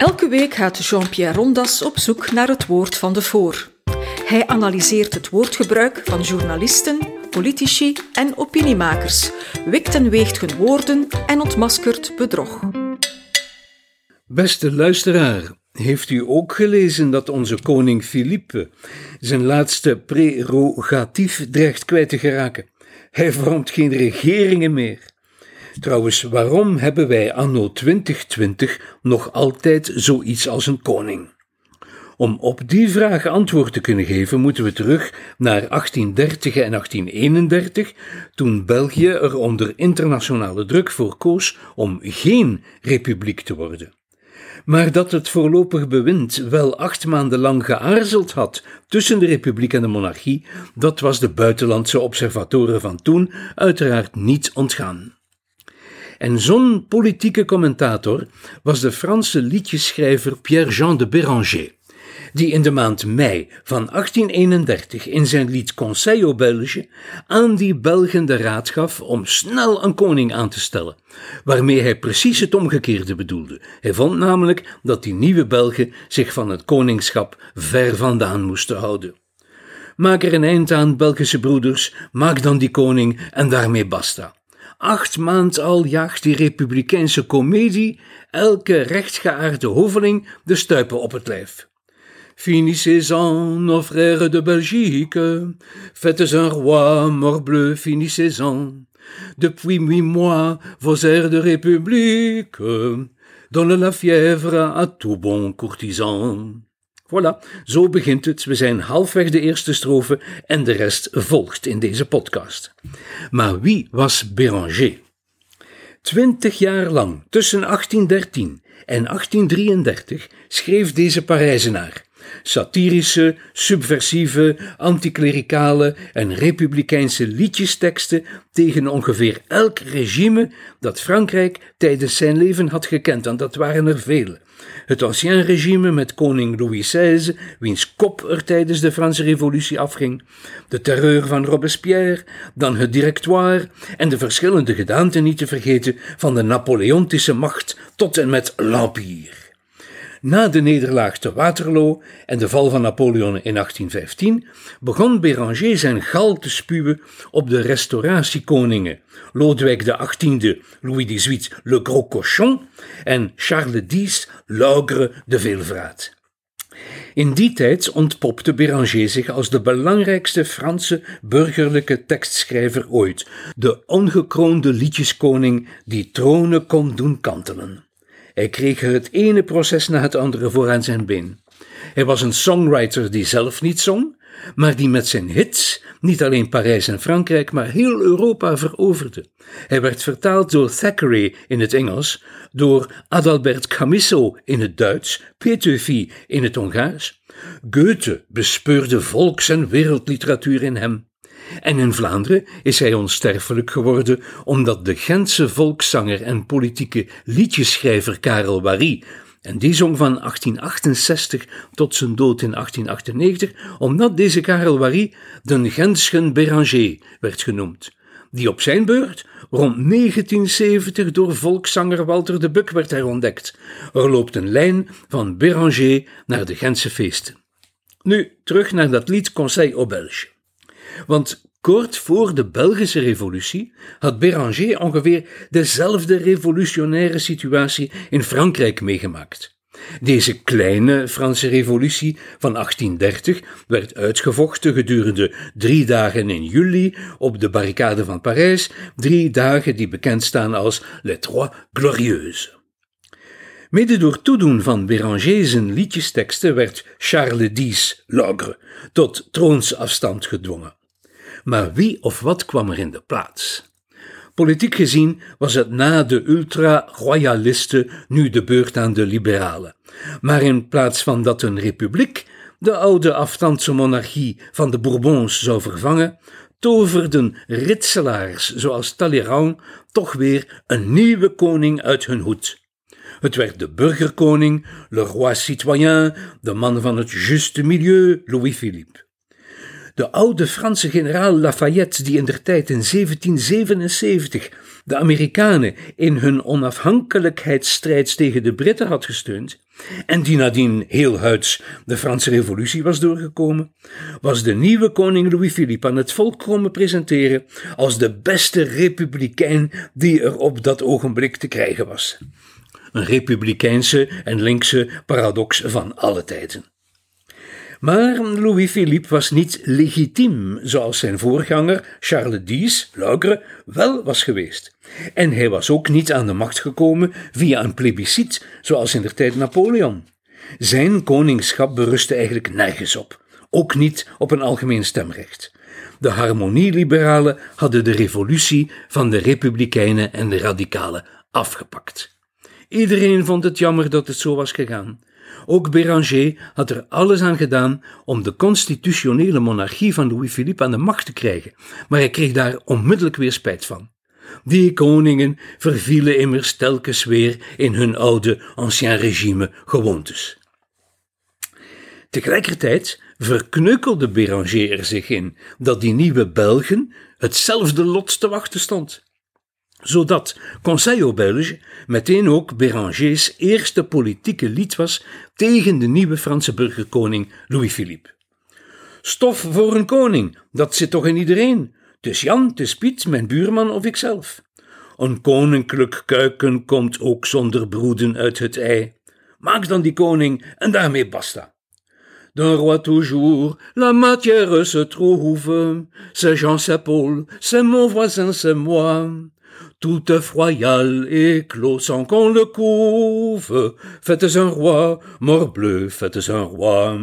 Elke week gaat Jean-Pierre Rondas op zoek naar het woord van de voor. Hij analyseert het woordgebruik van journalisten, politici en opiniemakers, wikt en weegt hun woorden en ontmaskert bedrog. Beste luisteraar, heeft u ook gelezen dat onze koning Philippe zijn laatste prerogatief dreigt kwijt te geraken? Hij vormt geen regeringen meer. Trouwens, waarom hebben wij anno 2020 nog altijd zoiets als een koning? Om op die vraag antwoord te kunnen geven, moeten we terug naar 1830 en 1831, toen België er onder internationale druk voor koos om geen republiek te worden. Maar dat het voorlopig bewind wel acht maanden lang geaarzeld had tussen de republiek en de monarchie, dat was de buitenlandse observatoren van toen uiteraard niet ontgaan. En zo'n politieke commentator was de Franse liedjeschrijver Pierre-Jean de Béranger, die in de maand mei van 1831 in zijn lied Conseil aux Belges aan die Belgen de raad gaf om snel een koning aan te stellen, waarmee hij precies het omgekeerde bedoelde. Hij vond namelijk dat die nieuwe Belgen zich van het koningschap ver vandaan moesten houden. Maak er een eind aan, Belgische broeders, maak dan die koning en daarmee basta. Acht maand al jaagt die republikeinse komedie elke rechtgeaarde hoveling de stuipen op het lijf. Finissez-en, nos frères de Belgique, faites un roi, morbleu, finissez-en. Depuis huit mois, vos airs de république donnent la fièvre à tout bon courtisan. Voilà, zo begint het. We zijn halfweg de eerste strofe en de rest volgt in deze podcast. Maar wie was Béranger? Twintig jaar lang, tussen 1813 en 1833, schreef deze Parijzenaar satirische, subversieve, anticlericale en republikeinse liedjesteksten tegen ongeveer elk regime dat Frankrijk tijdens zijn leven had gekend, en dat waren er vele. Het ancien regime met koning Louis XVI, wiens kop er tijdens de Franse Revolutie afging, de terreur van Robespierre, dan het directoire en de verschillende gedaanten niet te vergeten van de Napoleontische macht tot en met l'Empire. Na de nederlaag te Waterloo en de val van Napoleon in 1815 begon Béranger zijn gal te spuwen op de restauratiekoningen Lodewijk XVIII, Louis XVIII, Le Gros Cochon en Charles X, L'Ogre de Veelvraat. In die tijd ontpopte Béranger zich als de belangrijkste Franse burgerlijke tekstschrijver ooit, de ongekroonde liedjeskoning die tronen kon doen kantelen. Hij kreeg het ene proces na het andere voor aan zijn been. Hij was een songwriter die zelf niet zong, maar die met zijn hits niet alleen Parijs en Frankrijk, maar heel Europa veroverde. Hij werd vertaald door Thackeray in het Engels, door Adalbert Camisso in het Duits, Petőfi in het Hongaars. Goethe bespeurde volks- en wereldliteratuur in hem. En in Vlaanderen is hij onsterfelijk geworden omdat de Gentse volkszanger en politieke liedjeschrijver Karel Wary, en die zong van 1868 tot zijn dood in 1898, omdat deze Karel Wary de Gentschen Béranger werd genoemd, die op zijn beurt rond 1970 door volkszanger Walter de Buck werd herontdekt. Er loopt een lijn van Béranger naar de Gentse feesten. Nu terug naar dat lied Conseil aux Belges. Want kort voor de Belgische Revolutie had Béranger ongeveer dezelfde revolutionaire situatie in Frankrijk meegemaakt. Deze kleine Franse revolutie van 1830 werd uitgevochten gedurende drie dagen in juli op de barricade van Parijs, drie dagen die bekend staan als Les Trois Glorieuses. Mede door toedoen van Béranger zijn liedjesteksten werd Charles X, l'ogre, tot troonsafstand gedwongen. Maar wie of wat kwam er in de plaats? Politiek gezien was het na de ultra-royalisten nu de beurt aan de liberalen. Maar in plaats van dat een republiek de oude afstandse monarchie van de Bourbons zou vervangen, toverden ritselaars zoals Talleyrand toch weer een nieuwe koning uit hun hoed. Het werd de burgerkoning, le roi citoyen, de man van het juste milieu, Louis-Philippe. De oude Franse generaal Lafayette, die in der tijd in 1777 de Amerikanen in hun onafhankelijkheidsstrijd tegen de Britten had gesteund, en die nadien heel huids de Franse Revolutie was doorgekomen, was de nieuwe koning Louis-Philippe aan het volk komen presenteren als de beste republikein die er op dat ogenblik te krijgen was. Een republikeinse en linkse paradox van alle tijden. Maar Louis-Philippe was niet legitiem, zoals zijn voorganger Charles X, Lugre, wel was geweest. En hij was ook niet aan de macht gekomen via een plebiscit, zoals in de tijd Napoleon. Zijn koningschap berustte eigenlijk nergens op, ook niet op een algemeen stemrecht. De harmonieliberalen hadden de revolutie van de republikeinen en de radicalen afgepakt. Iedereen vond het jammer dat het zo was gegaan. Ook Béranger had er alles aan gedaan om de constitutionele monarchie van Louis-Philippe aan de macht te krijgen, maar hij kreeg daar onmiddellijk weer spijt van. Die koningen vervielen immers telkens weer in hun oude ancien regime gewoontes. Tegelijkertijd verkneukelde Béranger er zich in dat die nieuwe Belgen hetzelfde lot te wachten stond zodat Conseil Belge meteen ook Bérangers eerste politieke lied was tegen de nieuwe Franse burgerkoning Louis-Philippe. Stof voor een koning, dat zit toch in iedereen. Het is Jan, het is Piet, mijn buurman of ikzelf. Een koninklijk kuiken komt ook zonder broeden uit het ei. Maak dan die koning en daarmee basta. D'un roi toujours, la matière se trouve. C'est Jean, c'est Paul, c'est mon voisin, c'est moi. Tout œuf royal éclos sans qu'on le couve. Faites un roi, morbleu, faites un roi.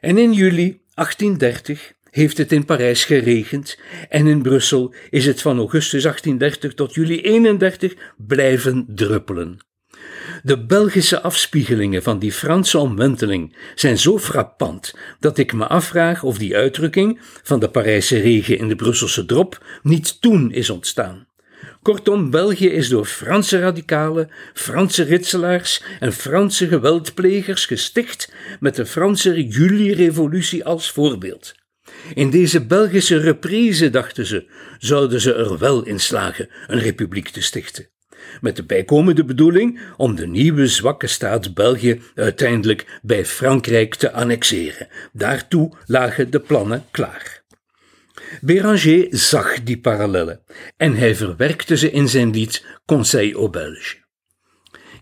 En in juli 1830 heeft het in Parijs geregend en in Brussel is het van augustus 1830 tot juli 31 blijven druppelen. De Belgische afspiegelingen van die Franse omwenteling zijn zo frappant dat ik me afvraag of die uitdrukking van de Parijse regen in de Brusselse drop niet toen is ontstaan. Kortom, België is door Franse radicalen, Franse ritselaars en Franse geweldplegers gesticht met de Franse juli-revolutie als voorbeeld. In deze Belgische reprise, dachten ze, zouden ze er wel in slagen een republiek te stichten. Met de bijkomende bedoeling om de nieuwe zwakke staat België uiteindelijk bij Frankrijk te annexeren. Daartoe lagen de plannen klaar. Béranger zag die parallellen en hij verwerkte ze in zijn lied Conseil aux Belges.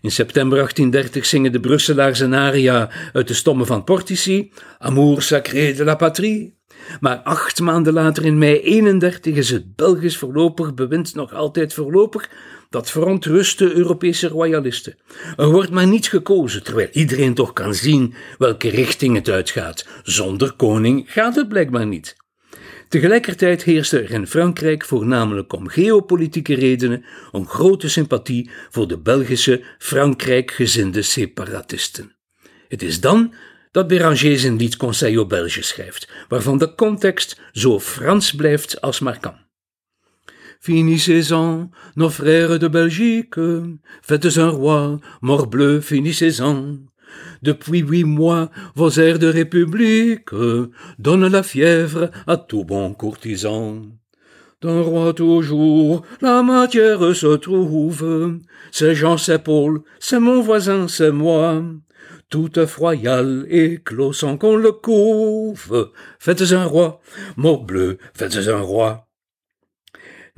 In september 1830 zingen de Brusselaars een aria uit de stommen van Portici, Amour sacré de la patrie. Maar acht maanden later, in mei 31, is het Belgisch voorlopig bewind nog altijd voorlopig. Dat verontrust Europese royalisten. Er wordt maar niet gekozen, terwijl iedereen toch kan zien welke richting het uitgaat. Zonder koning gaat het blijkbaar niet. Tegelijkertijd heerste er in Frankrijk voornamelijk om geopolitieke redenen een grote sympathie voor de Belgische Frankrijk-gezinde separatisten. Het is dan dat Béranger zijn lied Conseil aux Belges schrijft, waarvan de context zo Frans blijft als maar kan. Finissez-en, nos frères de Belgique, faites un roi, morbleu, finissez-en. Depuis huit mois, vos airs de république donnent la fièvre à tout bon courtisan. D'un roi toujours, la matière se trouve. C'est Jean, c'est Paul, c'est mon voisin, c'est moi. Tout œuf royal éclos sans qu'on le couve. Faites un roi, bleu, faites un roi.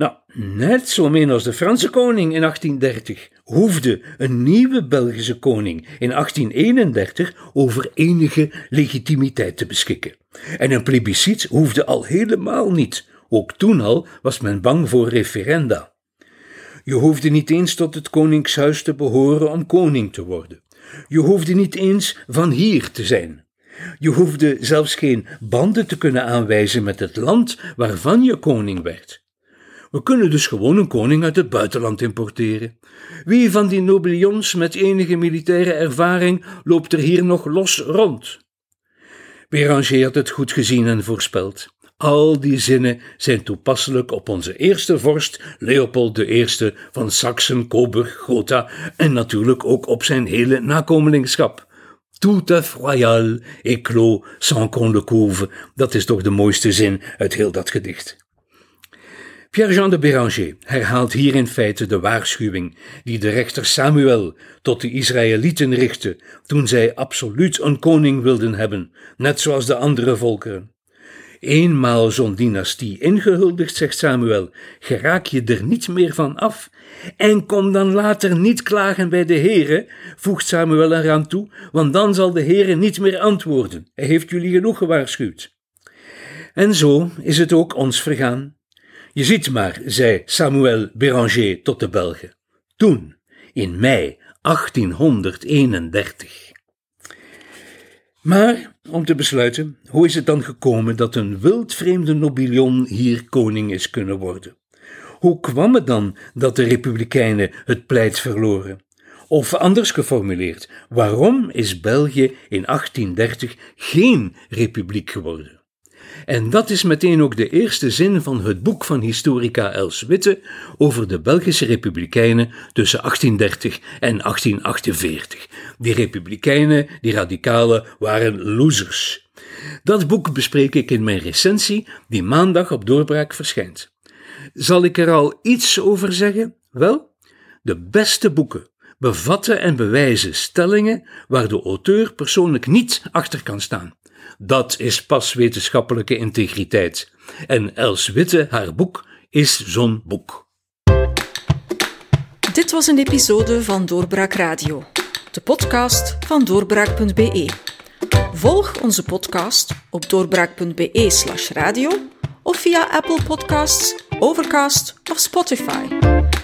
Nou, net zo de Franse koning in 1830 hoefde een nieuwe Belgische koning in 1831 over enige legitimiteit te beschikken. En een plebiscit hoefde al helemaal niet. Ook toen al was men bang voor referenda. Je hoefde niet eens tot het koningshuis te behoren om koning te worden. Je hoefde niet eens van hier te zijn. Je hoefde zelfs geen banden te kunnen aanwijzen met het land waarvan je koning werd. We kunnen dus gewoon een koning uit het buitenland importeren. Wie van die nobelions met enige militaire ervaring loopt er hier nog los rond? Béranger had het goed gezien en voorspeld. Al die zinnen zijn toepasselijk op onze eerste vorst, Leopold I van Saxen, Coburg, Gotha en natuurlijk ook op zijn hele nakomelingschap. Tout œuf royal éclos sans qu'on le couve. Dat is toch de mooiste zin uit heel dat gedicht. Pierre-Jean de Béranger herhaalt hier in feite de waarschuwing die de rechter Samuel tot de Israëlieten richtte toen zij absoluut een koning wilden hebben, net zoals de andere volkeren. Eenmaal zo'n dynastie ingehuldigd, zegt Samuel, geraak je er niet meer van af. En kom dan later niet klagen bij de Heere, voegt Samuel eraan toe, want dan zal de Heere niet meer antwoorden. Hij heeft jullie genoeg gewaarschuwd. En zo is het ook ons vergaan. Je ziet maar, zei Samuel Béranger tot de Belgen. Toen, in mei 1831. Maar, om te besluiten, hoe is het dan gekomen dat een wildvreemde nobilion hier koning is kunnen worden? Hoe kwam het dan dat de Republikeinen het pleit verloren? Of anders geformuleerd, waarom is België in 1830 geen republiek geworden? En dat is meteen ook de eerste zin van het boek van historica Els Witte over de Belgische Republikeinen tussen 1830 en 1848. Die Republikeinen, die radicalen, waren losers. Dat boek bespreek ik in mijn recensie, die maandag op doorbraak verschijnt. Zal ik er al iets over zeggen? Wel, de beste boeken bevatten en bewijzen stellingen waar de auteur persoonlijk niet achter kan staan. Dat is pas wetenschappelijke integriteit. En Els Witte, haar boek, is zo'n boek. Dit was een episode van Doorbraak Radio, de podcast van doorbraak.be. Volg onze podcast op doorbraak.be/slash radio of via Apple Podcasts, Overcast of Spotify.